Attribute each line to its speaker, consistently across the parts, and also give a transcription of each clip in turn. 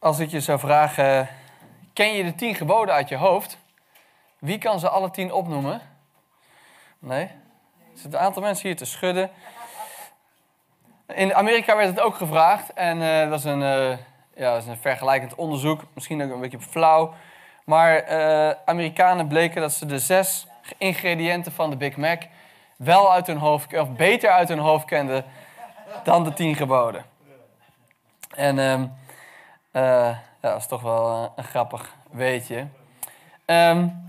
Speaker 1: Als ik je zou vragen, ken je de tien geboden uit je hoofd? Wie kan ze alle tien opnoemen? Nee? Er zitten een aantal mensen hier te schudden. In Amerika werd het ook gevraagd. En uh, dat, is een, uh, ja, dat is een vergelijkend onderzoek. Misschien ook een beetje flauw. Maar uh, Amerikanen bleken dat ze de zes ingrediënten van de Big Mac... wel uit hun hoofd, of beter uit hun hoofd kenden dan de tien geboden. En ja, dat is toch wel een grappig weetje. Um,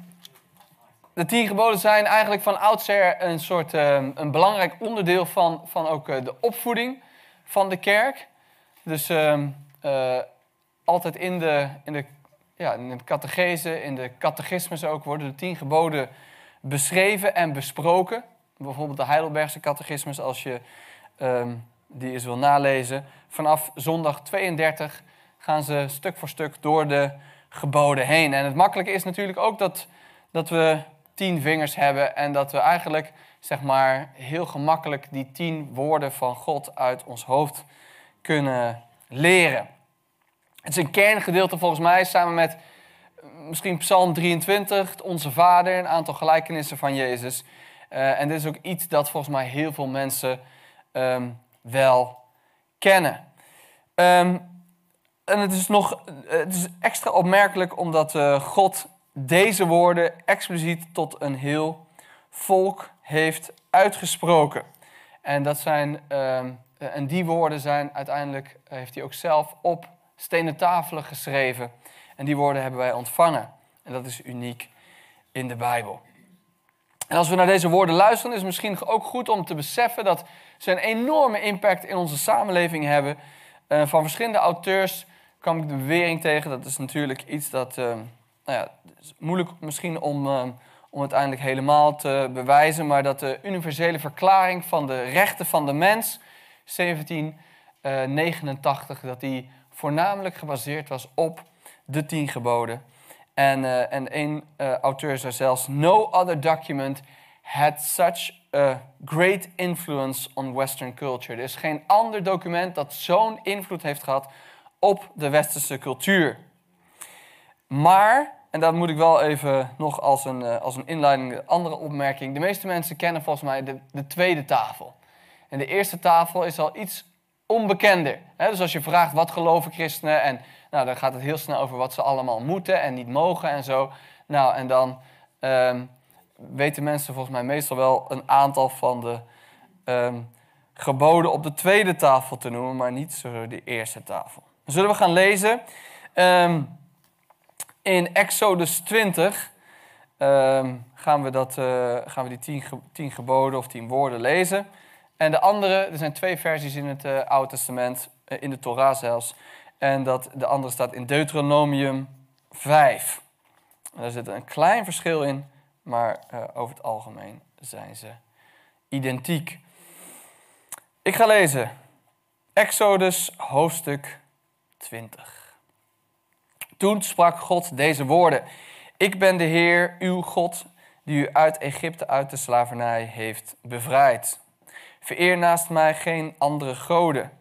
Speaker 1: de tien geboden zijn eigenlijk van oudsher een soort um, een belangrijk onderdeel van, van ook uh, de opvoeding van de kerk. Dus uh, altijd in de, in de, ja, in de catechese, in de catechismus ook worden de tien geboden beschreven en besproken. Bijvoorbeeld de Heidelbergse catechismus, als je die eens wil nalezen. Vanaf zondag 32 gaan ze stuk voor stuk door de geboden heen. En het makkelijke is natuurlijk ook dat, dat we tien vingers hebben en dat we eigenlijk zeg maar, heel gemakkelijk die tien woorden van God uit ons hoofd kunnen leren. Het is een kerngedeelte volgens mij, samen met misschien Psalm 23, Onze Vader, een aantal gelijkenissen van Jezus. Uh, en dit is ook iets dat volgens mij heel veel mensen um, wel kennen. Um, en het is nog het is extra opmerkelijk omdat uh, God deze woorden expliciet tot een heel volk heeft uitgesproken. En, dat zijn, uh, en die woorden zijn uiteindelijk, heeft hij ook zelf op stenen tafelen geschreven. En die woorden hebben wij ontvangen. En dat is uniek in de Bijbel. En als we naar deze woorden luisteren, is het misschien ook goed om te beseffen dat ze een enorme impact in onze samenleving hebben. Uh, van verschillende auteurs kwam ik de bewering tegen. Dat is natuurlijk iets dat uh, nou ja, is moeilijk misschien om, uh, om uiteindelijk helemaal te bewijzen. Maar dat de universele verklaring van de rechten van de mens, 1789, dat die voornamelijk gebaseerd was op de tien geboden. En, uh, en één auteur zei zelfs: No other document had such a great influence on Western culture. Er is geen ander document dat zo'n invloed heeft gehad op de westerse cultuur. Maar, en dat moet ik wel even nog als een, uh, als een inleiding, een andere opmerking. De meeste mensen kennen volgens mij de, de tweede tafel. En de eerste tafel is al iets onbekender. Dus als je vraagt wat geloven christenen, en nou, dan gaat het heel snel over wat ze allemaal moeten en niet mogen en zo. Nou, en dan um, weten mensen volgens mij meestal wel een aantal van de um, geboden op de tweede tafel te noemen, maar niet zo de eerste tafel. Zullen we gaan lezen um, in Exodus 20. gaan, we dat, uh, gaan we die tien, ge tien geboden of tien woorden lezen. En de andere, er zijn twee versies in het uh, Oude Testament, uh, in de Torah zelfs. En dat, de andere staat in Deuteronomium 5. Daar zit een klein verschil in, maar over het algemeen zijn ze identiek. Ik ga lezen. Exodus hoofdstuk 20. Toen sprak God deze woorden. Ik ben de Heer, uw God, die u uit Egypte uit de slavernij heeft bevrijd. Vereer naast mij geen andere goden.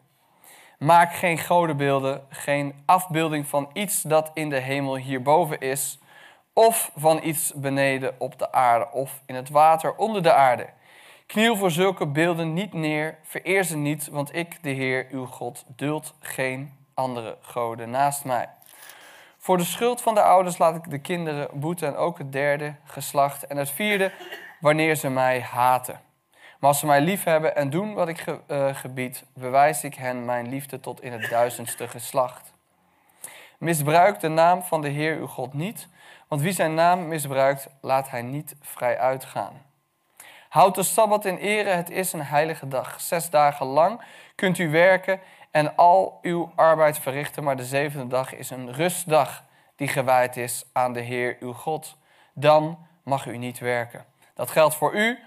Speaker 1: Maak geen godenbeelden, geen afbeelding van iets dat in de hemel hierboven is, of van iets beneden op de aarde of in het water onder de aarde. Kniel voor zulke beelden niet neer, vereer ze niet, want ik, de Heer, uw God, duld geen andere goden naast mij. Voor de schuld van de ouders laat ik de kinderen boeten en ook het derde geslacht en het vierde wanneer ze mij haten. Maar als ze mij lief hebben en doen wat ik ge, uh, gebied, bewijs ik hen mijn liefde tot in het duizendste geslacht. Misbruik de naam van de Heer uw God niet, want wie zijn naam misbruikt, laat hij niet vrij uitgaan. Houd de Sabbat in ere, het is een heilige dag. Zes dagen lang kunt u werken en al uw arbeid verrichten, maar de zevende dag is een rustdag die gewijd is aan de Heer uw God. Dan mag u niet werken. Dat geldt voor u,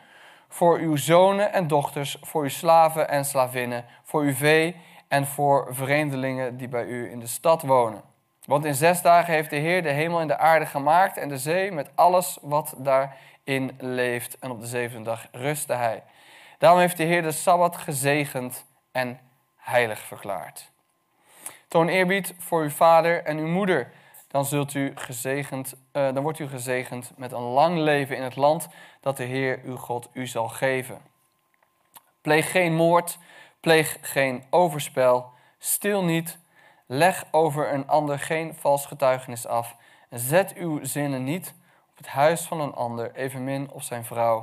Speaker 1: voor uw zonen en dochters, voor uw slaven en slavinnen, voor uw vee en voor vreemdelingen die bij u in de stad wonen. Want in zes dagen heeft de Heer de hemel en de aarde gemaakt en de zee met alles wat daarin leeft. En op de zevende dag rustte hij. Daarom heeft de Heer de Sabbat gezegend en heilig verklaard. Toon eerbied voor uw vader en uw moeder. Dan, zult u gezegend, uh, dan wordt u gezegend met een lang leven in het land dat de Heer uw God u zal geven. Pleeg geen moord, pleeg geen overspel, stil niet, leg over een ander geen vals getuigenis af. Zet uw zinnen niet op het huis van een ander, evenmin op zijn vrouw,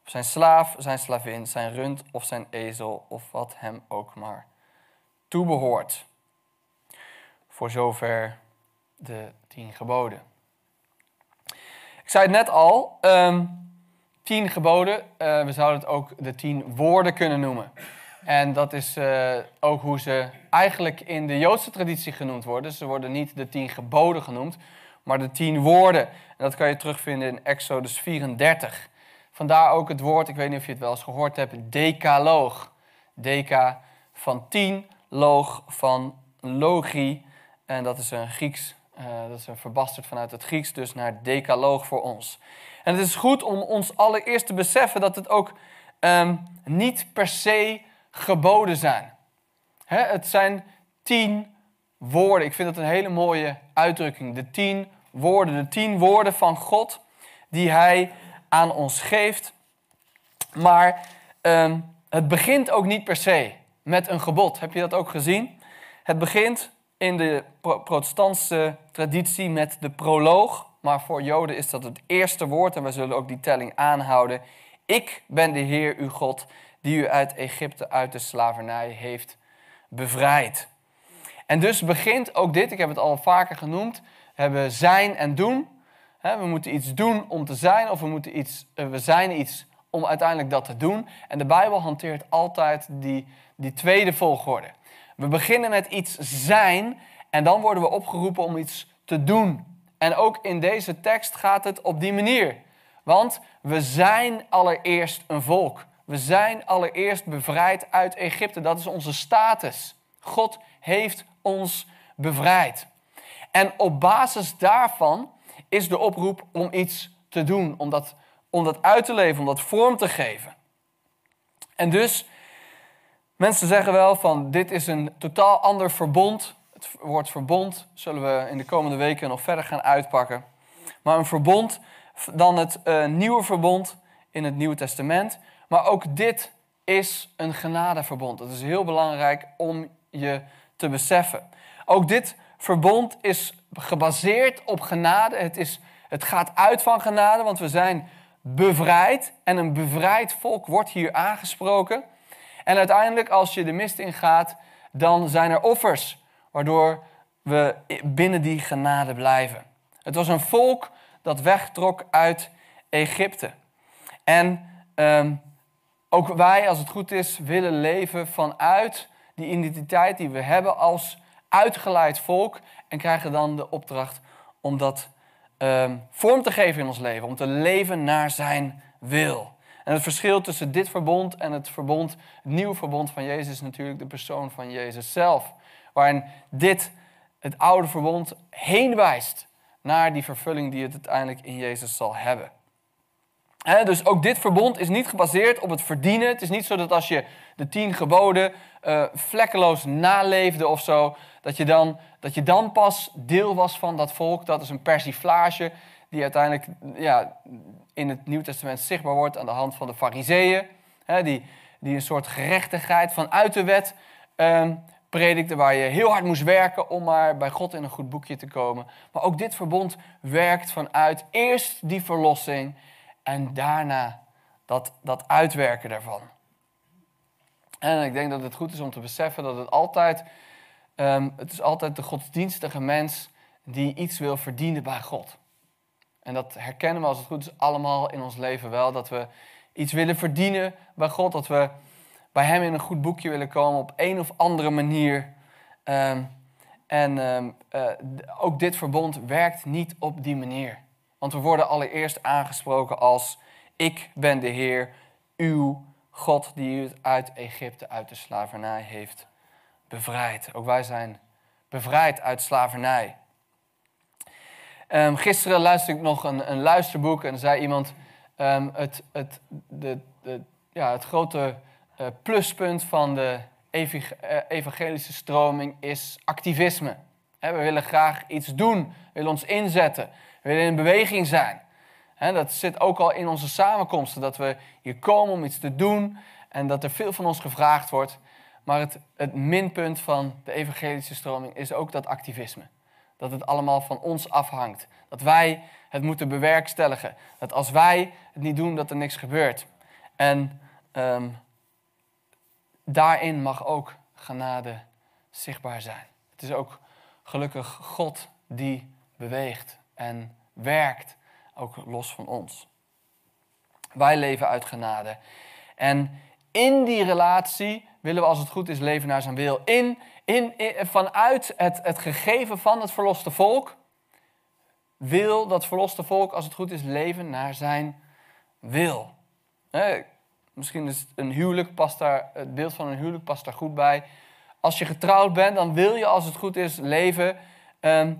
Speaker 1: op zijn slaaf, zijn slavin, zijn rund of zijn ezel of wat hem ook maar toebehoort. Voor zover de tien geboden. Ik zei het net al, um, tien geboden, uh, we zouden het ook de tien woorden kunnen noemen. En dat is uh, ook hoe ze eigenlijk in de Joodse traditie genoemd worden. Ze worden niet de tien geboden genoemd, maar de tien woorden. En dat kan je terugvinden in Exodus 34. Vandaar ook het woord, ik weet niet of je het wel eens gehoord hebt, decaloog. Deca van tien, loog van logie. En dat is een Grieks, uh, dat is een verbasterd vanuit het Grieks, dus naar decaloog voor ons. En het is goed om ons allereerst te beseffen dat het ook um, niet per se geboden zijn. Hè, het zijn tien woorden. Ik vind dat een hele mooie uitdrukking. De tien woorden, de tien woorden van God die Hij aan ons geeft. Maar um, het begint ook niet per se met een gebod. Heb je dat ook gezien? Het begint in de protestantse traditie met de proloog. Maar voor Joden is dat het eerste woord en wij zullen ook die telling aanhouden. Ik ben de Heer uw God die u uit Egypte, uit de slavernij heeft bevrijd. En dus begint ook dit, ik heb het al vaker genoemd, hebben zijn en doen. We moeten iets doen om te zijn of we, moeten iets, eh, we zijn iets om uiteindelijk dat te doen. En de Bijbel hanteert altijd die, die tweede volgorde. We beginnen met iets zijn en dan worden we opgeroepen om iets te doen. En ook in deze tekst gaat het op die manier. Want we zijn allereerst een volk. We zijn allereerst bevrijd uit Egypte. Dat is onze status. God heeft ons bevrijd. En op basis daarvan is de oproep om iets te doen, om dat, om dat uit te leven, om dat vorm te geven. En dus, mensen zeggen wel van dit is een totaal ander verbond. Het woord verbond zullen we in de komende weken nog verder gaan uitpakken. Maar een verbond dan het uh, nieuwe verbond in het Nieuwe Testament. Maar ook dit is een genadeverbond. Dat is heel belangrijk om je te beseffen. Ook dit verbond is gebaseerd op genade. Het, is, het gaat uit van genade, want we zijn bevrijd. En een bevrijd volk wordt hier aangesproken. En uiteindelijk, als je de mist ingaat, dan zijn er offers, waardoor we binnen die genade blijven. Het was een volk dat wegtrok uit Egypte. En um, ook wij, als het goed is, willen leven vanuit die identiteit die we hebben als uitgeleid volk. En krijgen dan de opdracht om dat um, vorm te geven in ons leven. Om te leven naar zijn wil. En het verschil tussen dit verbond en het verbond, het nieuwe verbond van Jezus, is natuurlijk de persoon van Jezus zelf. Waarin dit, het oude verbond, heen wijst naar die vervulling die het uiteindelijk in Jezus zal hebben dus ook dit verbond is niet gebaseerd op het verdienen. Het is niet zo dat als je de tien geboden uh, vlekkeloos naleefde of zo, dat je, dan, dat je dan pas deel was van dat volk. Dat is een persiflage die uiteindelijk ja, in het Nieuw Testament zichtbaar wordt aan de hand van de fariseeën. die, die een soort gerechtigheid vanuit de wet uh, predikte, waar je heel hard moest werken om maar bij God in een goed boekje te komen. Maar ook dit verbond werkt vanuit eerst die verlossing en daarna dat, dat uitwerken daarvan. En ik denk dat het goed is om te beseffen dat het altijd, um, het is altijd de godsdienstige mens die iets wil verdienen bij God. En dat herkennen we als het goed is allemaal in ons leven wel. Dat we iets willen verdienen bij God. Dat we bij Hem in een goed boekje willen komen op een of andere manier. Um, en um, uh, ook dit verbond werkt niet op die manier. Want we worden allereerst aangesproken als ik ben de Heer, uw God die u uit Egypte, uit de slavernij heeft bevrijd. Ook wij zijn bevrijd uit slavernij. Um, gisteren luisterde ik nog een, een luisterboek en zei iemand... Um, het, het, de, de, ja, het grote uh, pluspunt van de evangelische stroming is activisme. We willen graag iets doen, willen ons inzetten, we willen in beweging zijn. Dat zit ook al in onze samenkomsten, dat we hier komen om iets te doen en dat er veel van ons gevraagd wordt. Maar het, het minpunt van de evangelische stroming is ook dat activisme. Dat het allemaal van ons afhangt. Dat wij het moeten bewerkstelligen. Dat als wij het niet doen, dat er niks gebeurt. En ehm, daarin mag ook genade zichtbaar zijn. Het is ook gelukkig God die beweegt en werkt, ook los van ons. Wij leven uit genade. En in die relatie willen we als het goed is leven naar zijn wil. In, in, vanuit het, het gegeven van het verloste volk wil dat verloste volk als het goed is leven naar zijn wil. misschien is een huwelijk past daar, het beeld van een huwelijk past daar goed bij. Als je getrouwd bent, dan wil je als het goed is leven ehm,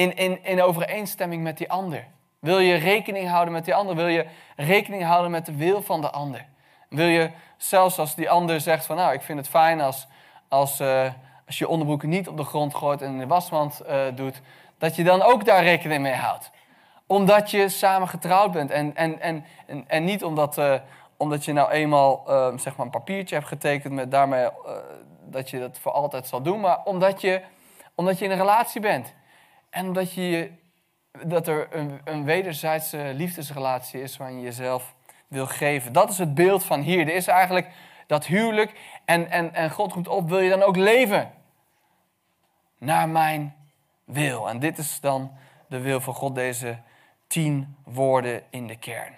Speaker 1: in, in, in overeenstemming met die ander. Wil je rekening houden met die ander? Wil je rekening houden met de wil van de ander? Wil je zelfs als die ander zegt van nou, ik vind het fijn als, als, uh, als je onderbroeken niet op de grond gooit en in de wasmand uh, doet, dat je dan ook daar rekening mee houdt. Omdat je samen getrouwd bent en, en, en, en, niet omdat, uh, omdat je nou eenmaal zeg maar een papiertje hebt getekend met daarmee dat je dat voor altijd zal doen, maar omdat je, omdat je in een relatie bent. En omdat je, dat er een, een wederzijdse liefdesrelatie is waarin je jezelf wil geven. Dat is het beeld van hier. Er is eigenlijk dat huwelijk en, en, en God roept op, wil je dan ook leven? Naar mijn wil. En dit is dan de wil van God, deze tien woorden in de kern.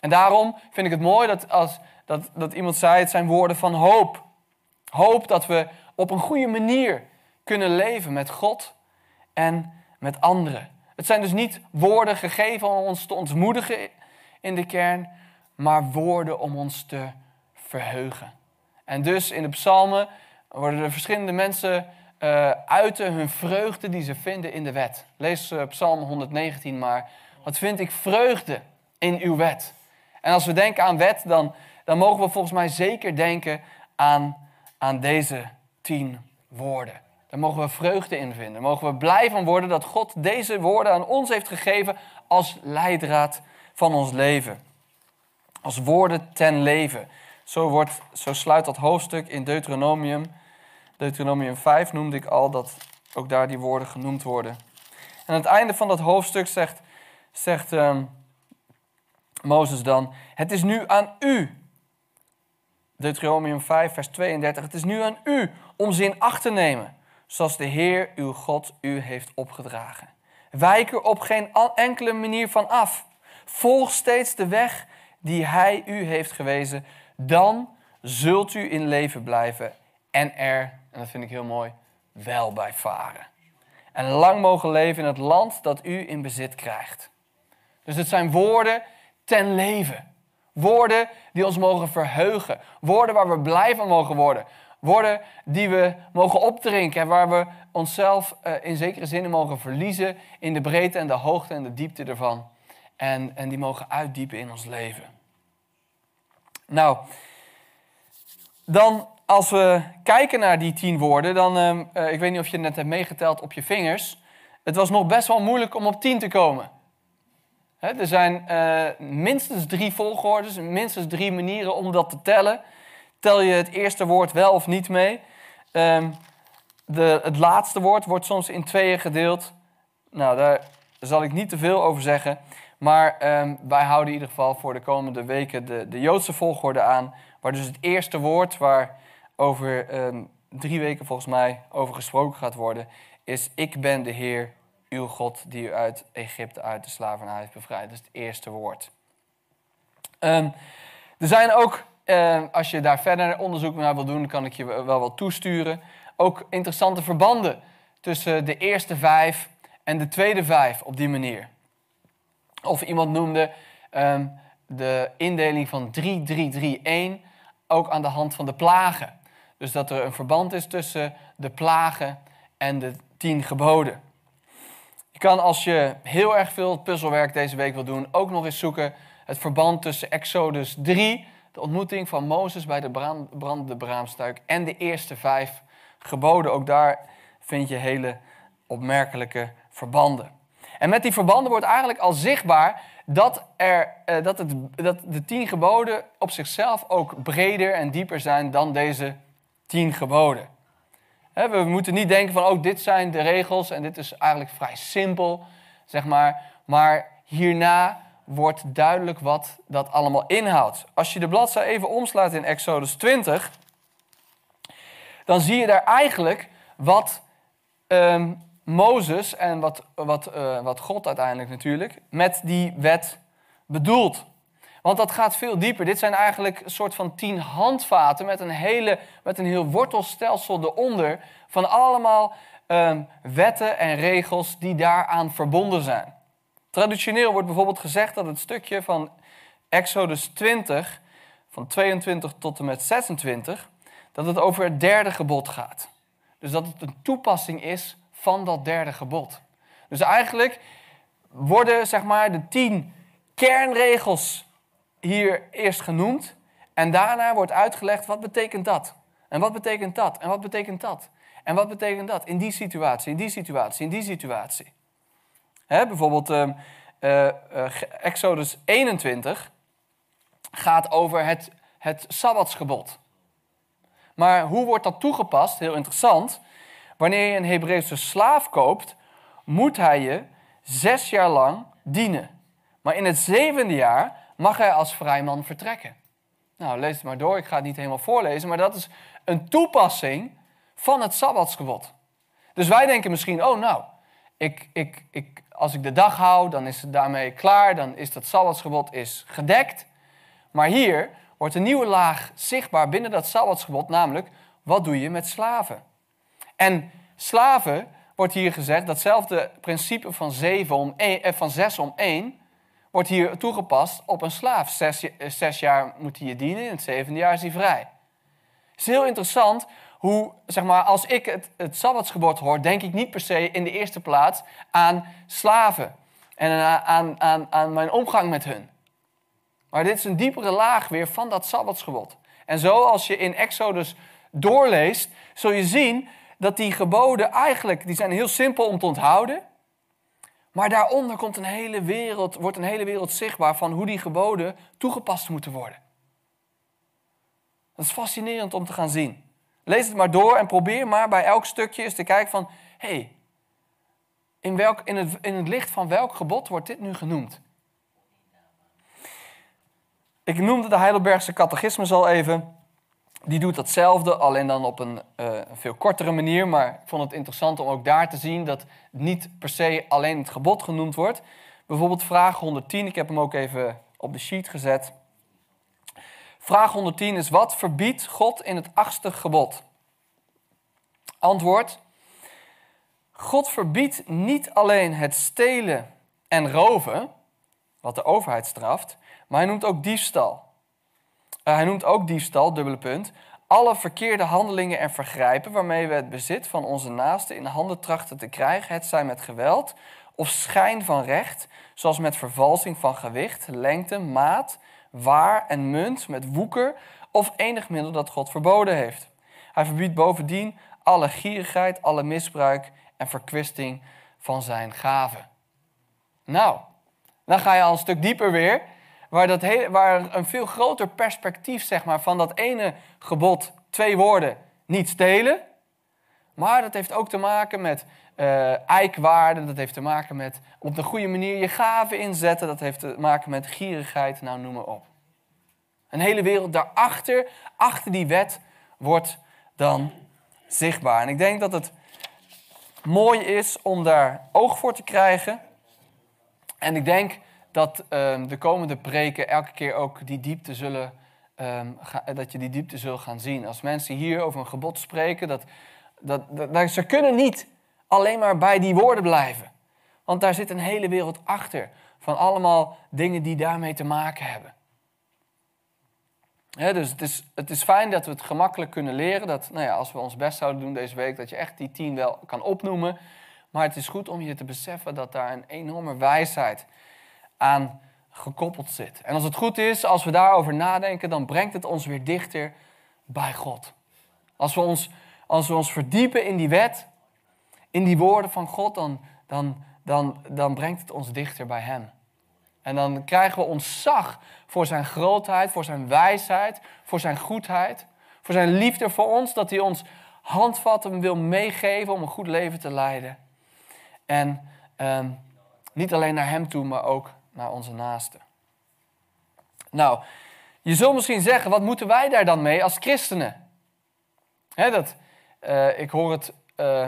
Speaker 1: En daarom vind ik het mooi dat, als, dat, dat iemand zei, het zijn woorden van hoop. Hoop dat we op een goede manier kunnen leven met God en met anderen. Het zijn dus niet woorden gegeven om ons te ontmoedigen in de kern, maar woorden om ons te verheugen. En dus in de psalmen worden er verschillende mensen uh, uiten hun vreugde die ze vinden in de wet. Lees uh, psalm 119 maar. Wat vind ik vreugde in uw wet? En als we denken aan wet, dan, dan mogen we volgens mij zeker denken aan, aan deze tien woorden. Daar mogen we vreugde in vinden. Mogen we blij van worden dat God deze woorden aan ons heeft gegeven als leidraad van ons leven als woorden ten leven. Zo, wordt, zo sluit dat hoofdstuk in Deuteronomium. Deuteronomium 5 noemde ik al, dat ook daar die woorden genoemd worden. En aan het einde van dat hoofdstuk zegt, zegt um, Mozes dan: Het is nu aan u. Deuteronomium 5, vers 32. Het is nu aan u om ze in acht te nemen, zoals de Heer uw God u heeft opgedragen. Wijk er op geen enkele manier van af. Volg steeds de weg die Hij u heeft gewezen, dan zult u in leven blijven en er, en dat vind ik heel mooi, wel bij varen. En lang mogen leven in het land dat u in bezit krijgt. Dus het zijn woorden ten leven. Woorden die ons mogen verheugen. Woorden waar we blij van mogen worden. Woorden die we mogen opdrinken en waar we onszelf uh, in zekere zin mogen verliezen in de breedte en de hoogte en de diepte ervan en, en die mogen uitdiepen in ons leven. Nou, dan als we kijken naar die tien woorden, dan, uh, ik weet niet of je het net hebt meegeteld op je vingers. Het was nog best wel moeilijk om op tien te komen. er zijn uh, minstens drie volgordes, minstens drie manieren om dat te tellen. Tel je het eerste woord wel of niet mee? Um, de, het laatste woord wordt soms in tweeën gedeeld. Nou, daar zal ik niet te veel over zeggen. Maar um, wij houden in ieder geval voor de komende weken de, de Joodse volgorde aan. Waar dus het eerste woord waar over um, drie weken volgens mij over gesproken gaat worden, is ik ben de Heer, uw God, die u uit Egypte, uit de slavernij heeft bevrijd. Dat is het eerste woord. Er zijn ook, als je daar verder onderzoek naar wil doen, kan ik je wel wat toesturen. Ook interessante verbanden tussen de eerste vijf en de tweede vijf op die manier. Of iemand noemde um, de indeling van 3331 ook aan de hand van de plagen. Dus dat er een verband is tussen de plagen en de tien geboden. Je kan als je heel erg veel puzzelwerk deze week wil doen, ook nog eens zoeken het verband tussen Exodus 3, de ontmoeting van Mozes bij de brand, brandende braamstuik en de eerste vijf geboden. Ook daar vind je hele opmerkelijke verbanden. En met die verbanden wordt eigenlijk al zichtbaar dat, er, eh, dat, het, dat de tien geboden op zichzelf ook breder en dieper zijn dan deze tien geboden. we moeten niet denken van, oh, dit zijn de regels en dit is eigenlijk vrij simpel, zeg maar. Maar hierna wordt duidelijk wat dat allemaal inhoudt. Als je de bladzij even omslaat in Exodus 20, dan zie je daar eigenlijk wat um, Mozes en wat, wat, uh, wat God uiteindelijk natuurlijk met die wet bedoelt. Want dat gaat veel dieper. Dit zijn eigenlijk een soort van tien handvaten met een, hele, met een heel wortelstelsel eronder van allemaal um, wetten en regels die daaraan verbonden zijn. Traditioneel wordt bijvoorbeeld gezegd dat het stukje van Exodus 20, van 22 tot en met 26, dat het over het derde gebod gaat. Dus dat het een toepassing is van dat derde gebod. Dus eigenlijk worden zeg maar de tien kernregels hier eerst genoemd en daarna wordt uitgelegd wat betekent dat? En wat betekent dat? En wat betekent dat? En wat betekent dat in die situatie, in die situatie, in die situatie? Bijvoorbeeld uh, uh, Exodus 21 gaat over het, het Sabbatsgebod. Maar hoe wordt dat toegepast? Heel interessant. Wanneer je een Hebreeuwse slaaf koopt, moet hij je zes jaar lang dienen. Maar in het zevende jaar mag hij als vrijman vertrekken. Nou, lees het maar door. Ik ga het niet helemaal voorlezen, maar dat is een toepassing van het Sabbatsgebod. Dus wij denken misschien, oh nou, ik, ik, ik, als ik de dag hou, dan is het daarmee klaar, dan is dat Sabbatsgebod is gedekt. Maar hier wordt een nieuwe laag zichtbaar binnen dat Sabbatsgebod, namelijk wat doe je met slaven? En slaven wordt hier gezegd, datzelfde principe van, zeven om één, eh, van zes om één, wordt hier toegepast op een slaaf. Zes, eh, zes jaar moet hij je dienen, in het zevende jaar is hij vrij. Het is heel interessant hoe, zeg maar, als ik het, het Sabbatsgebod hoor, denk ik niet per se in de eerste plaats aan slaven en aan, aan, aan mijn omgang met hun. Maar dit is een diepere laag weer van dat Sabbatsgebod. En zo als je in Exodus doorleest, zul je zien dat die geboden eigenlijk, die zijn heel simpel om te onthouden. Maar daaronder komt een hele wereld, wordt een hele wereld zichtbaar van hoe die geboden toegepast moeten worden. Dat is fascinerend om te gaan zien. Lees het maar door en probeer maar bij elk stukje eens te kijken van... hé, hey, in, welk, in, het, in het licht van welk gebod wordt dit nu genoemd? Ik noemde de Heidelbergse catechismus al even. Die doet datzelfde, alleen dan op een uh, veel kortere manier. Maar ik vond het interessant om ook daar te zien dat niet per se alleen het gebod genoemd wordt. Bijvoorbeeld vraag 110, ik heb hem ook even op de sheet gezet. Vraag 110 is: wat verbiedt God in het achtste gebod? Antwoord: God verbiedt niet alleen het stelen en roven, wat de overheid straft, maar hij noemt ook diefstal. Uh, hij noemt ook diefstal, dubbele punt, alle verkeerde handelingen en vergrijpen waarmee we het bezit van onze naasten in handen trachten te krijgen, het zij met geweld of schijn van recht, zoals met vervalsing van gewicht, lengte, maat, waar en munt, met woeker of enig middel dat God verboden heeft. Hij verbiedt bovendien alle gierigheid, alle misbruik en verkwisting van zijn gaven. Nou, dan ga je al een stuk dieper weer, waar, dat hele, waar een veel groter perspectief zeg maar, van dat ene gebod, twee woorden, niet stelen. Maar dat heeft ook te maken met uh, eikwaarde, dat heeft te maken met op de goede manier je gaven inzetten, dat heeft te maken met gierigheid, nou noem maar op. Een hele wereld daarachter, achter die wet, wordt dan zichtbaar. En ik denk dat het mooi is om daar oog voor te krijgen. En ik denk dat um, de komende preken elke keer ook die diepte zullen, um, ga, dat je die diepte zult gaan zien. Als mensen hier over een gebod spreken, dat, dat, dat, ze kunnen niet alleen maar bij die woorden blijven. Want daar zit een hele wereld achter van allemaal dingen die daarmee te maken hebben dus het is, het is fijn dat we het gemakkelijk kunnen leren. Dat nou ja, als we ons best zouden doen deze week, dat je echt die tien wel kan opnoemen. Maar het is goed om je te beseffen dat daar een enorme wijsheid aan gekoppeld zit. En als het goed is, als we daarover nadenken, dan brengt het ons weer dichter bij God. Als we ons, als we ons verdiepen in die wet, in die woorden van God, dan, dan, dan, dan brengt het ons dichter bij Hem. En dan krijgen we ontzag voor Zijn grootheid, voor Zijn wijsheid, voor Zijn goedheid, voor Zijn liefde voor ons, dat Hij ons handvat en wil meegeven om een goed leven te leiden. En ehm, niet alleen naar Hem toe, maar ook naar onze naasten. Nou, je zult misschien zeggen, wat moeten wij daar dan mee als christenen? dat, uh, ik hoor het uh,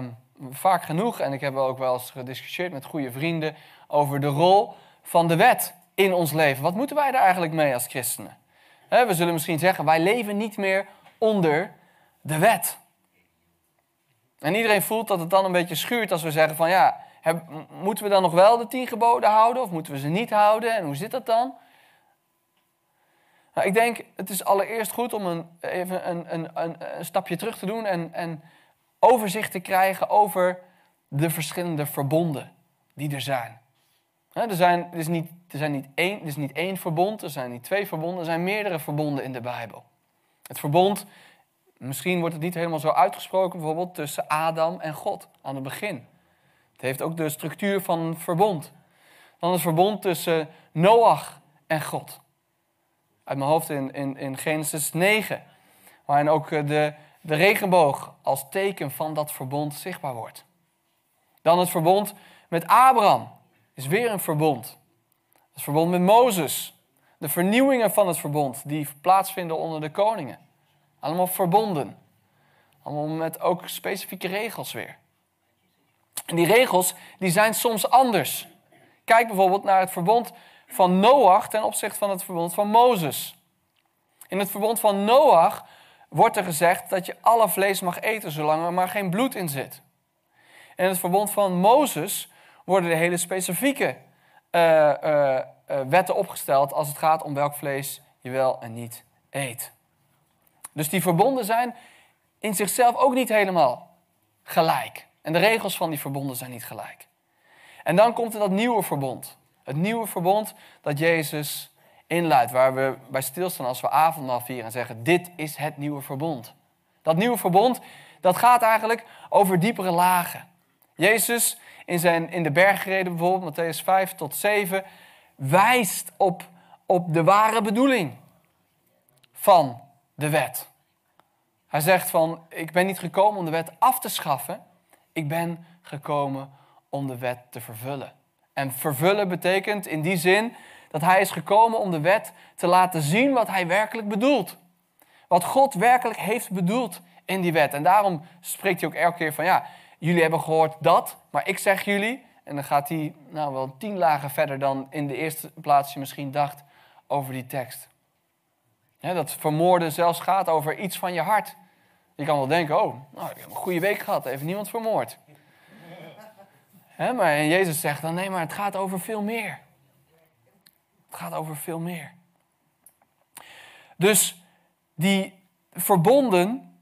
Speaker 1: vaak genoeg en ik heb ook wel eens gediscussieerd met goede vrienden over de rol van de wet in ons leven. Wat moeten wij daar eigenlijk mee als christenen? we zullen misschien zeggen, wij leven niet meer onder de wet. En iedereen voelt dat het dan een beetje schuurt als we zeggen van ja, moeten we dan nog wel de tien geboden houden of moeten we ze niet houden en hoe zit dat dan? Nou, ik denk, het is allereerst goed om een, even een, een, een, een stapje terug te doen en, en overzicht te krijgen over de verschillende verbonden die er zijn. er, zijn er, is niet, er, zijn niet één, er is niet één verbond, er zijn niet twee verbonden, er zijn meerdere verbonden in de Bijbel. Het verbond, misschien wordt het niet helemaal zo uitgesproken, bijvoorbeeld tussen Adam en God aan het begin. Het heeft ook de structuur van een verbond. Dan het verbond tussen Noach en God uit mijn hoofd in, in, Genesis 9. Waarin ook eh, de, de regenboog als teken van dat verbond zichtbaar wordt. Dan het verbond met Abraham is weer een verbond. Het verbond met Mozes. De vernieuwingen van het verbond die plaatsvinden onder de koningen. Allemaal verbonden. Allemaal met ook specifieke regels weer. En die regels die zijn soms anders. Kijk bijvoorbeeld naar het verbond van Noach ten opzichte van het verbond van Mozes. In het verbond van Noach wordt er gezegd dat je alle vlees mag eten zolang er maar geen bloed in zit. In het verbond van Mozes worden er hele specifieke uh, uh, wetten opgesteld als het gaat om welk vlees je wel en niet eet. Dus die verbonden zijn in zichzelf ook niet helemaal gelijk. En de regels van die verbonden zijn niet gelijk. En dan komt er dat nieuwe verbond. Het nieuwe verbond dat Jezus inluidt, waar we bij stilstaan als we avondmaal vieren en zeggen, dit is het nieuwe verbond. Dat nieuwe verbond, dat gaat eigenlijk over diepere lagen. Jezus in, zijn, in de bergreden bijvoorbeeld, Matthäus 5 tot 7, wijst op, op de ware bedoeling van de wet. Hij zegt van, ik ben niet gekomen om de wet af te schaffen, ik ben gekomen om de wet te vervullen. En vervullen betekent in die zin dat hij is gekomen om de wet te laten zien wat hij werkelijk bedoelt. Wat God werkelijk heeft bedoeld in die wet. En daarom spreekt hij ook elke keer van ja, jullie hebben gehoord dat, maar ik zeg jullie. En dan gaat hij nou wel tien lagen verder dan in de eerste plaats je misschien dacht over die tekst. dat vermoorden zelfs gaat over iets van je hart. Je kan wel denken, oh, nou, ik heb een goede week gehad, heeft niemand vermoord maar Jezus zegt dan, nee, maar het gaat over veel meer. Het gaat over veel meer. Dus die verbonden,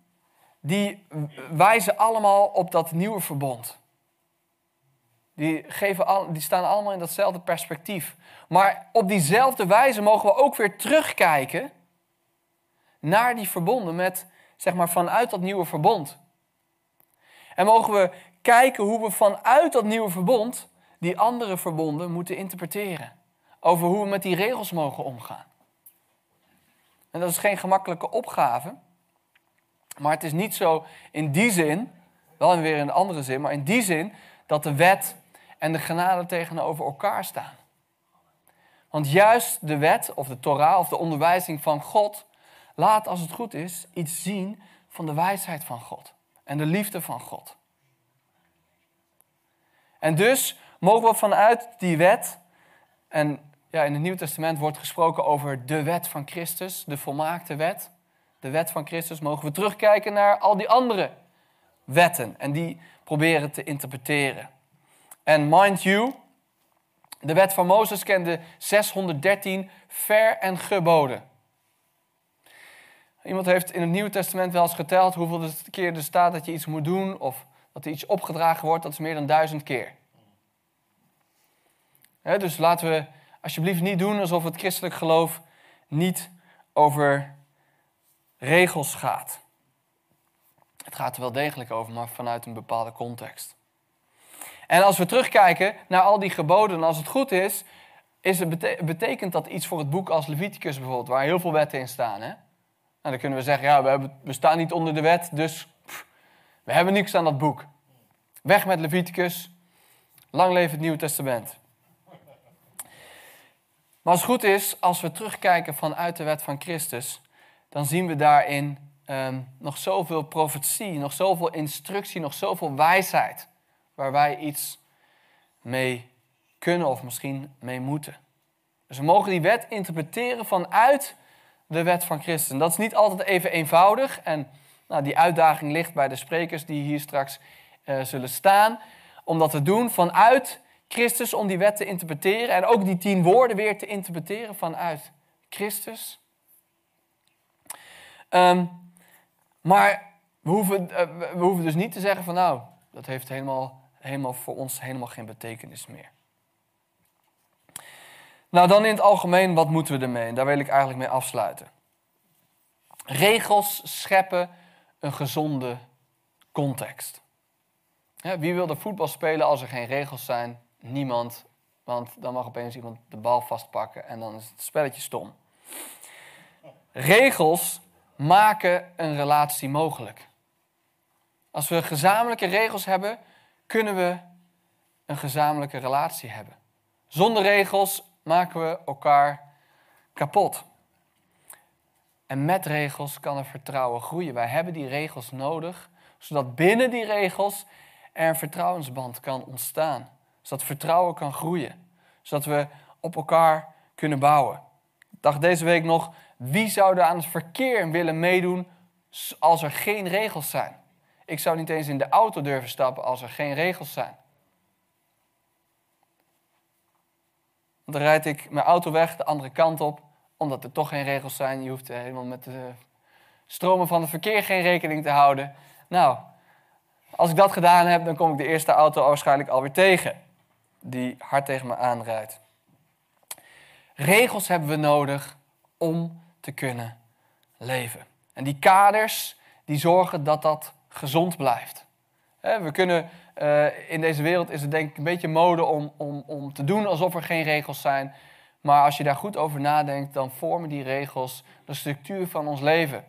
Speaker 1: die wijzen allemaal op dat nieuwe verbond. Die, geven al, die staan allemaal in datzelfde perspectief. Maar op diezelfde wijze mogen we ook weer terugkijken naar die verbonden met, zeg maar, vanuit dat nieuwe verbond. En mogen we kijken hoe we vanuit dat nieuwe verbond die andere verbonden moeten interpreteren. Over hoe we met die regels mogen omgaan. En dat is geen gemakkelijke opgave. Maar het is niet zo in die zin, wel weer in een andere zin, maar in die zin dat de wet en de genade tegenover elkaar staan. Want juist de wet of de Torah of de onderwijzing van God laat, als het goed is, iets zien van de wijsheid van God en de liefde van God. En dus mogen we vanuit die wet, en ja, in het Nieuw Testament wordt gesproken over de wet van Christus, de volmaakte wet, de wet van Christus, mogen we terugkijken naar al die andere wetten en die proberen te interpreteren. En mind you, de wet van Mozes kende 613 ver- en geboden. Iemand heeft in het Nieuwe Testament wel eens geteld hoeveel keer er staat dat je iets moet doen of dat er iets opgedragen wordt, dat is meer dan duizend keer. dus laten we alsjeblieft niet doen alsof het christelijk geloof niet over regels gaat. Het gaat er wel degelijk over, maar vanuit een bepaalde context. En als we terugkijken naar al die geboden, als het goed is, is het betekent dat iets voor het boek als Leviticus bijvoorbeeld, waar heel veel wetten in staan. Hè? Nou, dan kunnen we zeggen, ja, we, hebben, we staan niet onder de wet, dus we hebben niks aan dat boek. Weg met Leviticus, lang leven het Nieuwe Testament. Maar als het goed is, als we terugkijken vanuit de wet van Christus, dan zien we daarin um, nog zoveel profetie, nog zoveel instructie, nog zoveel wijsheid, waar wij iets mee kunnen of misschien mee moeten. Dus we mogen die wet interpreteren vanuit de wet van Christus. En dat is niet altijd even eenvoudig. En nou, die uitdaging ligt bij de sprekers die hier straks uh, zullen staan. Om dat te doen vanuit Christus, om die wet te interpreteren. En ook die tien woorden weer te interpreteren vanuit Christus. Um, maar we hoeven, uh, we hoeven dus niet te zeggen van nou, dat heeft helemaal, helemaal voor ons helemaal geen betekenis meer. Nou, dan in het algemeen, wat moeten we ermee? En daar wil ik eigenlijk mee afsluiten. Regels scheppen een gezonde context. wie wil voetbal spelen als er geen regels zijn? Niemand. Want dan mag opeens iemand de bal vastpakken en dan is het spelletje stom. Regels maken een relatie mogelijk. Als we gezamenlijke regels hebben, kunnen we een gezamenlijke relatie hebben. Zonder regels maken we elkaar kapot. En met regels kan er vertrouwen groeien. Wij hebben die regels nodig, zodat binnen die regels er een vertrouwensband kan ontstaan. Zodat vertrouwen kan groeien. Zodat we op elkaar kunnen bouwen. Ik dacht deze week nog, wie zou er aan het verkeer willen meedoen als er geen regels zijn? Ik zou niet eens in de auto durven stappen als er geen regels zijn. dan rijd ik mijn auto weg de andere kant op, omdat er toch geen regels zijn. Je hoeft helemaal met de stromen van het verkeer geen rekening te houden. Nou, als ik dat gedaan heb, dan kom ik de eerste auto waarschijnlijk alweer tegen, die hard tegen me aanrijdt. Regels hebben we nodig om te kunnen leven. En die kaders, die zorgen dat dat gezond blijft. We kunnen uh, in deze wereld is het denk ik een beetje mode om, om, om te doen alsof er geen regels zijn. Maar als je daar goed over nadenkt, dan vormen die regels de structuur van ons leven.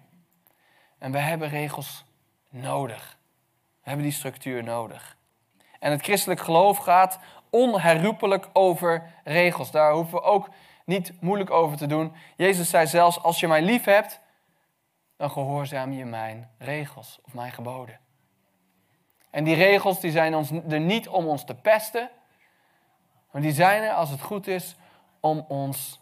Speaker 1: En we hebben regels nodig. We hebben die structuur nodig. En het christelijk geloof gaat onherroepelijk over regels. Daar hoeven we ook niet moeilijk over te doen. Jezus zei zelfs, als je mij lief hebt, dan gehoorzaam je mijn regels of mijn geboden. En die regels die zijn ons, er niet om ons te pesten, maar die zijn er, als het goed is, om ons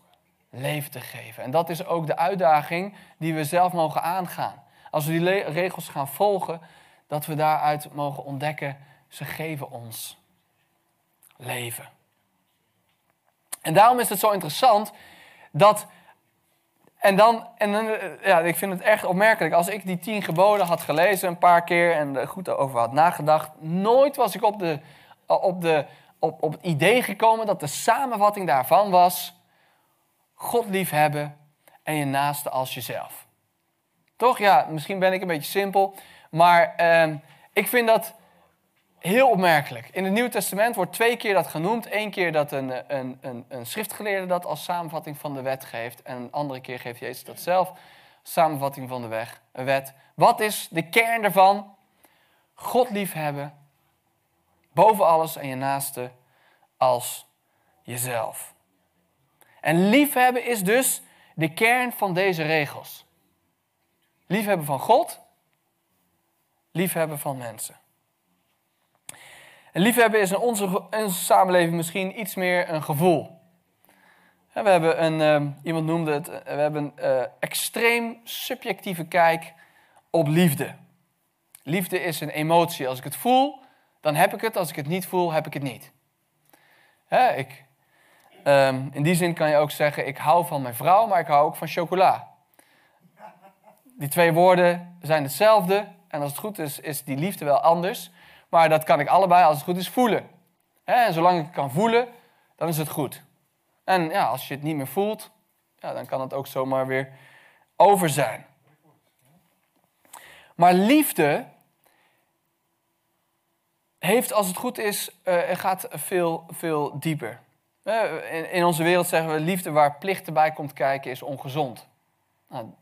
Speaker 1: leven te geven. En dat is ook de uitdaging die we zelf mogen aangaan. Als we die regels gaan volgen, dat we daaruit mogen ontdekken, ze geven ons leven. En daarom is het zo interessant dat en dan, en eh, ja, ik vind het echt opmerkelijk. Als ik die tien geboden had gelezen een paar keer en er goed over had nagedacht, nooit was ik op, de, op, de, op, op het idee gekomen dat de samenvatting daarvan was: God liefhebben en je naaste als jezelf. Toch? Ja, misschien ben ik een beetje simpel, maar eh, ik vind dat heel opmerkelijk. In het Nieuwe Testament wordt twee keer dat genoemd. Eén keer dat een, een, een, een schriftgeleerde dat als samenvatting van de wet geeft. En een andere keer geeft Jezus dat zelf. Samenvatting van de weg, een wet. Wat is de kern daarvan? God liefhebben. Boven alles en je naaste als jezelf. En liefhebben is dus de kern van deze regels. Liefhebben van God. Liefhebben van mensen. En liefhebben is in onze, samenleving misschien iets meer een gevoel. We hebben een, ehm, iemand noemde het, we hebben een uh, extreem subjectieve kijk op liefde. Liefde is een emotie. Als ik het voel, dan heb ik het. Als ik het niet voel, heb ik het niet. Hè, ik, ehm, in die zin kan je ook zeggen, ik hou van mijn vrouw, maar ik hou ook van chocola. Die twee woorden zijn hetzelfde. En als het goed is, is die liefde wel anders. Maar dat kan ik allebei, als het goed is, voelen. En zolang ik het kan voelen, dan is het goed. En ja, als je het niet meer voelt, ja, dan kan het ook zomaar weer over zijn. Maar liefde heeft, als het goed is, uh, gaat veel, veel dieper. Uh, in, in, onze wereld zeggen we, liefde waar plichten bij komt kijken is ongezond. Nou, dat,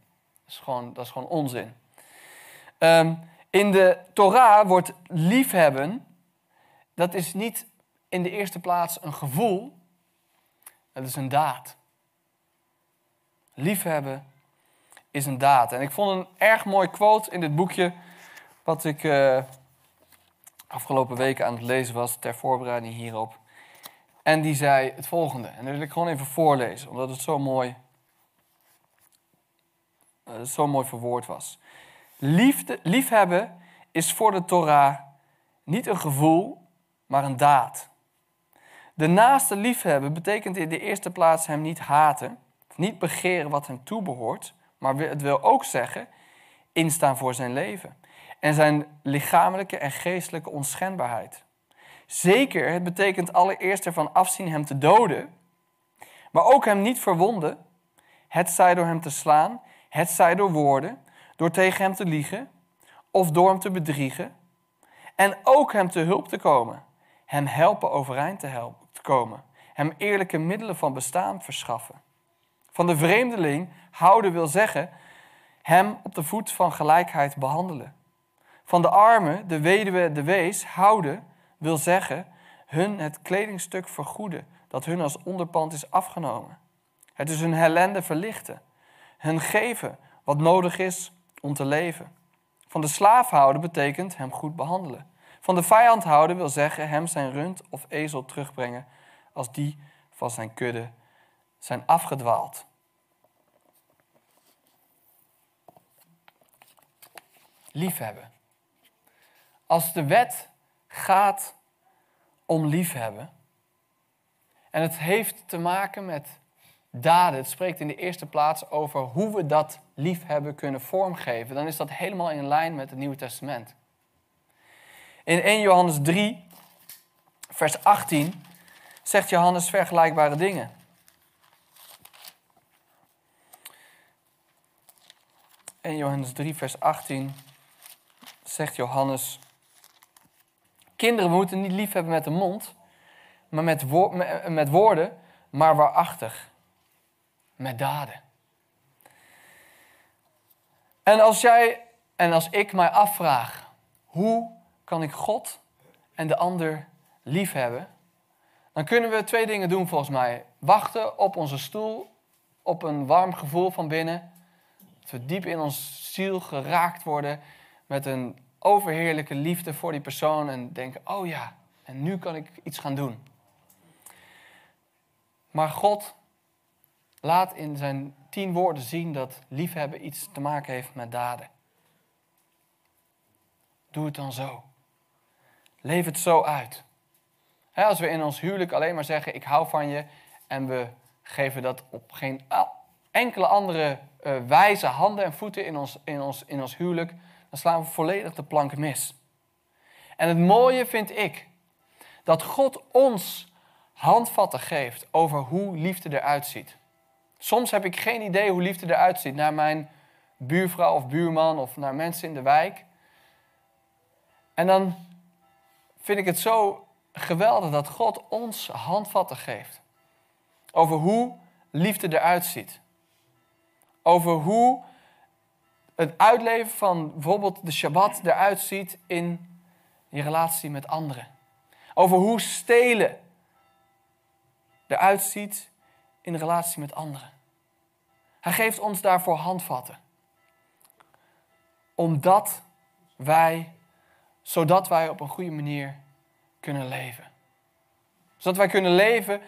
Speaker 1: is gewoon, dat is gewoon onzin. Um, in de Torah wordt liefhebben, dat is niet in de eerste plaats een gevoel, dat is een daad. Liefhebben is een daad. En ik vond een erg mooi quote in dit boekje, wat ik uh, afgelopen weken aan het lezen was, ter voorbereiding hierop. En die zei het volgende. En dat wil ik gewoon even voorlezen, omdat het zo mooi, uh, zo mooi verwoord was. Liefde, liefhebben is voor de Torah niet een gevoel, maar een daad. De naaste liefhebben betekent in de eerste plaats hem niet haten, niet begeren wat hem toebehoort, maar het wil ook zeggen instaan voor zijn leven en zijn lichamelijke en geestelijke onschendbaarheid. Zeker, het betekent allereerst ervan afzien hem te doden, maar ook hem niet verwonden, het zij door hem te slaan, het zij door woorden, door tegen hem te liegen of door hem te bedriegen. En ook hem te hulp te komen, hem helpen overeind te, helpen, te komen, hem eerlijke middelen van bestaan verschaffen. Van de vreemdeling houden wil zeggen, hem op de voet van gelijkheid behandelen. Van de armen, de weduwe, de wees houden wil zeggen, hun het kledingstuk vergoeden dat hun als onderpand is afgenomen. Het is hun ellende verlichten, hun geven wat nodig is om te leven. Van de slaaf houden betekent hem goed behandelen. Van de vijand houden wil zeggen hem zijn rund of ezel terugbrengen als die van zijn kudde zijn afgedwaald. Liefhebben. Als de wet gaat om liefhebben en het heeft te maken met daden. Het spreekt in de eerste plaats over hoe we dat liefhebben kunnen vormgeven. Dan is dat helemaal in lijn met het Nieuwe Testament. In 1 Johannes 3, vers 18, zegt Johannes vergelijkbare dingen. In Johannes 3, vers 18 zegt Johannes: Kinderen, moeten niet liefhebben met de mond, maar met, met woorden, maar waarachtig met daden. En als jij en als ik mij afvraag, hoe kan ik God en de ander lief hebben? Dan kunnen we twee dingen doen volgens mij. Wachten op onze stoel, op een warm gevoel van binnen. Dat we diep in ons ziel geraakt worden met een overheerlijke liefde voor die persoon. En denken, oh ja, en nu kan ik iets gaan doen. Maar God laat in zijn tien woorden zien dat liefhebben iets te maken heeft met daden. Doe het dan zo. Leef het zo uit. als we in ons huwelijk alleen maar zeggen: Ik hou van je. en we geven dat op geen enkele andere uh, wijze handen en voeten in ons, in, ons, in ons huwelijk. Dan slaan we volledig de plank mis. En het mooie vind ik dat God ons handvatten geeft over hoe liefde eruit ziet. Soms heb ik geen idee hoe liefde eruit ziet naar mijn buurvrouw of buurman of naar mensen in de wijk. En dan vind ik het zo geweldig dat God ons handvatten geeft. Over hoe liefde eruit ziet. Over hoe het uitleven van bijvoorbeeld de Shabbat eruit ziet in je relatie met anderen. Over hoe stelen eruit ziet in relatie met anderen. Hij geeft ons daarvoor handvatten. Omdat wij, zodat wij op een goede manier kunnen leven. Zodat wij kunnen leven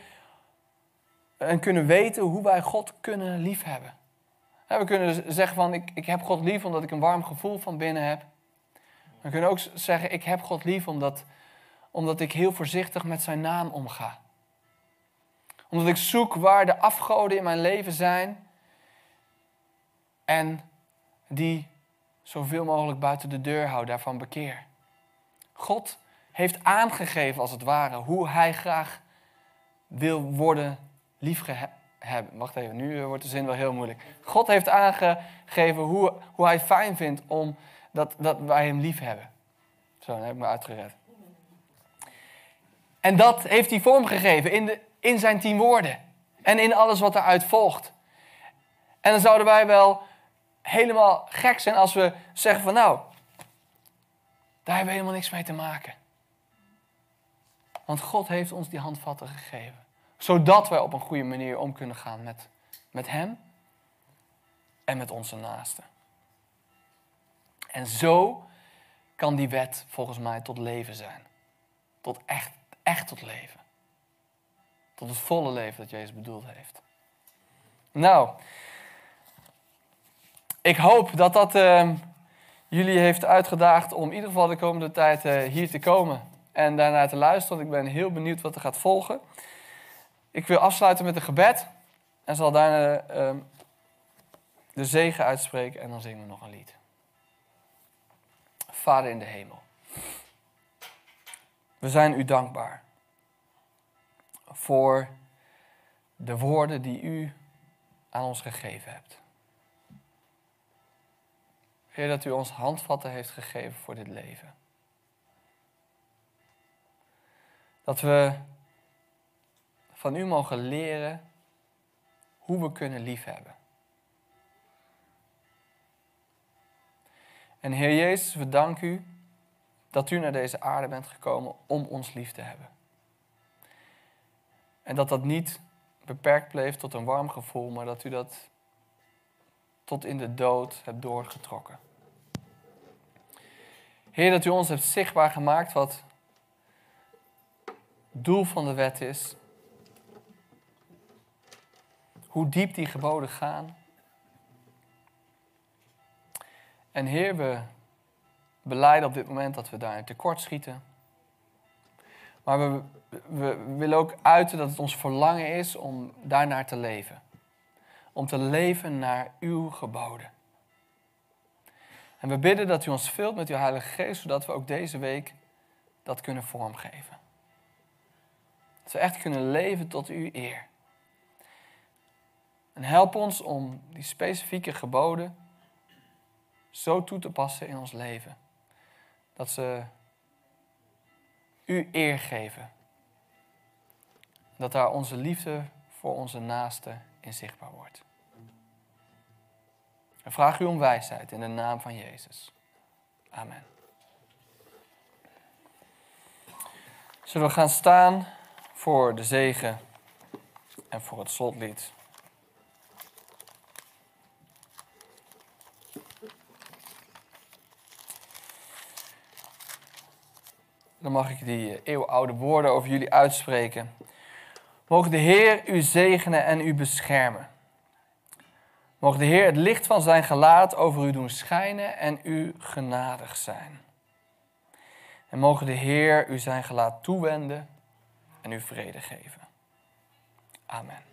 Speaker 1: en kunnen weten hoe wij God kunnen liefhebben. We kunnen zeggen van ik, ik heb God lief omdat ik een warm gevoel van binnen heb. We kunnen ook zeggen ik heb God lief omdat, omdat ik heel voorzichtig met zijn naam omga omdat ik zoek waar de afgoden in mijn leven zijn. En die zoveel mogelijk buiten de deur hou, daarvan bekeer. God heeft aangegeven, als het ware, hoe hij graag wil worden lief Wacht even, nu wordt de zin wel heel moeilijk. God heeft aangegeven hoe, hoe hij fijn vindt om dat, dat wij hem lief hebben. Zo, dan heb ik me uitgered. En dat heeft hij vormgegeven in, de, in zijn tien woorden. En in alles wat eruit volgt. En dan zouden wij wel helemaal gek zijn als we zeggen van nou, daar hebben we helemaal niks mee te maken. Want God heeft ons die handvatten gegeven. Zodat wij op een goede manier om kunnen gaan met, met Hem en met onze naasten. En zo kan die wet volgens mij tot leven zijn. Tot echt, echt tot leven. Tot het volle leven dat Jezus bedoeld heeft. Nou, ik hoop dat dat uh, jullie heeft uitgedaagd om in ieder geval de komende tijd uh, hier te komen en daarna te luisteren. Want ik ben heel benieuwd wat er gaat volgen. Ik wil afsluiten met een gebed en zal daarna uh, de zegen uitspreken en dan zingen we nog een lied. Vader in de hemel, we zijn u dankbaar voor de woorden die u aan ons gegeven hebt. Heer, dat u ons handvatten heeft gegeven voor dit leven. Dat we van u mogen leren hoe we kunnen liefhebben. En Heer Jezus, we danken u dat u naar deze aarde bent gekomen om ons lief te hebben. En dat dat niet beperkt bleef tot een warm gevoel, maar dat u dat tot in de dood hebt doorgetrokken. Heer, dat u ons hebt zichtbaar gemaakt wat het doel van de wet is. Hoe diep die geboden gaan. En Heer, we beleiden op dit moment dat we daarin tekort schieten. Maar we, we willen ook uiten dat het ons verlangen is om daarnaar te leven. Om te leven naar uw geboden. En we bidden dat u ons vult met uw Heilige Geest, zodat we ook deze week dat kunnen vormgeven. Dat we echt kunnen leven tot uw eer. En help ons om die specifieke geboden zo toe te passen in ons leven. Dat ze u eer geven. Dat daar onze liefde voor onze naaste in zichtbaar wordt. En vraag u om wijsheid in de naam van Jezus. Amen. Zullen we gaan staan voor de zegen en voor het slotlied. Dan mag ik die eeuwenoude woorden over jullie uitspreken. Mogen de Heer u zegenen en u beschermen. Mogen de Heer het licht van zijn gelaat over u doen schijnen en u genadig zijn. En mogen de Heer u zijn gelaat toewenden en u vrede geven. Amen.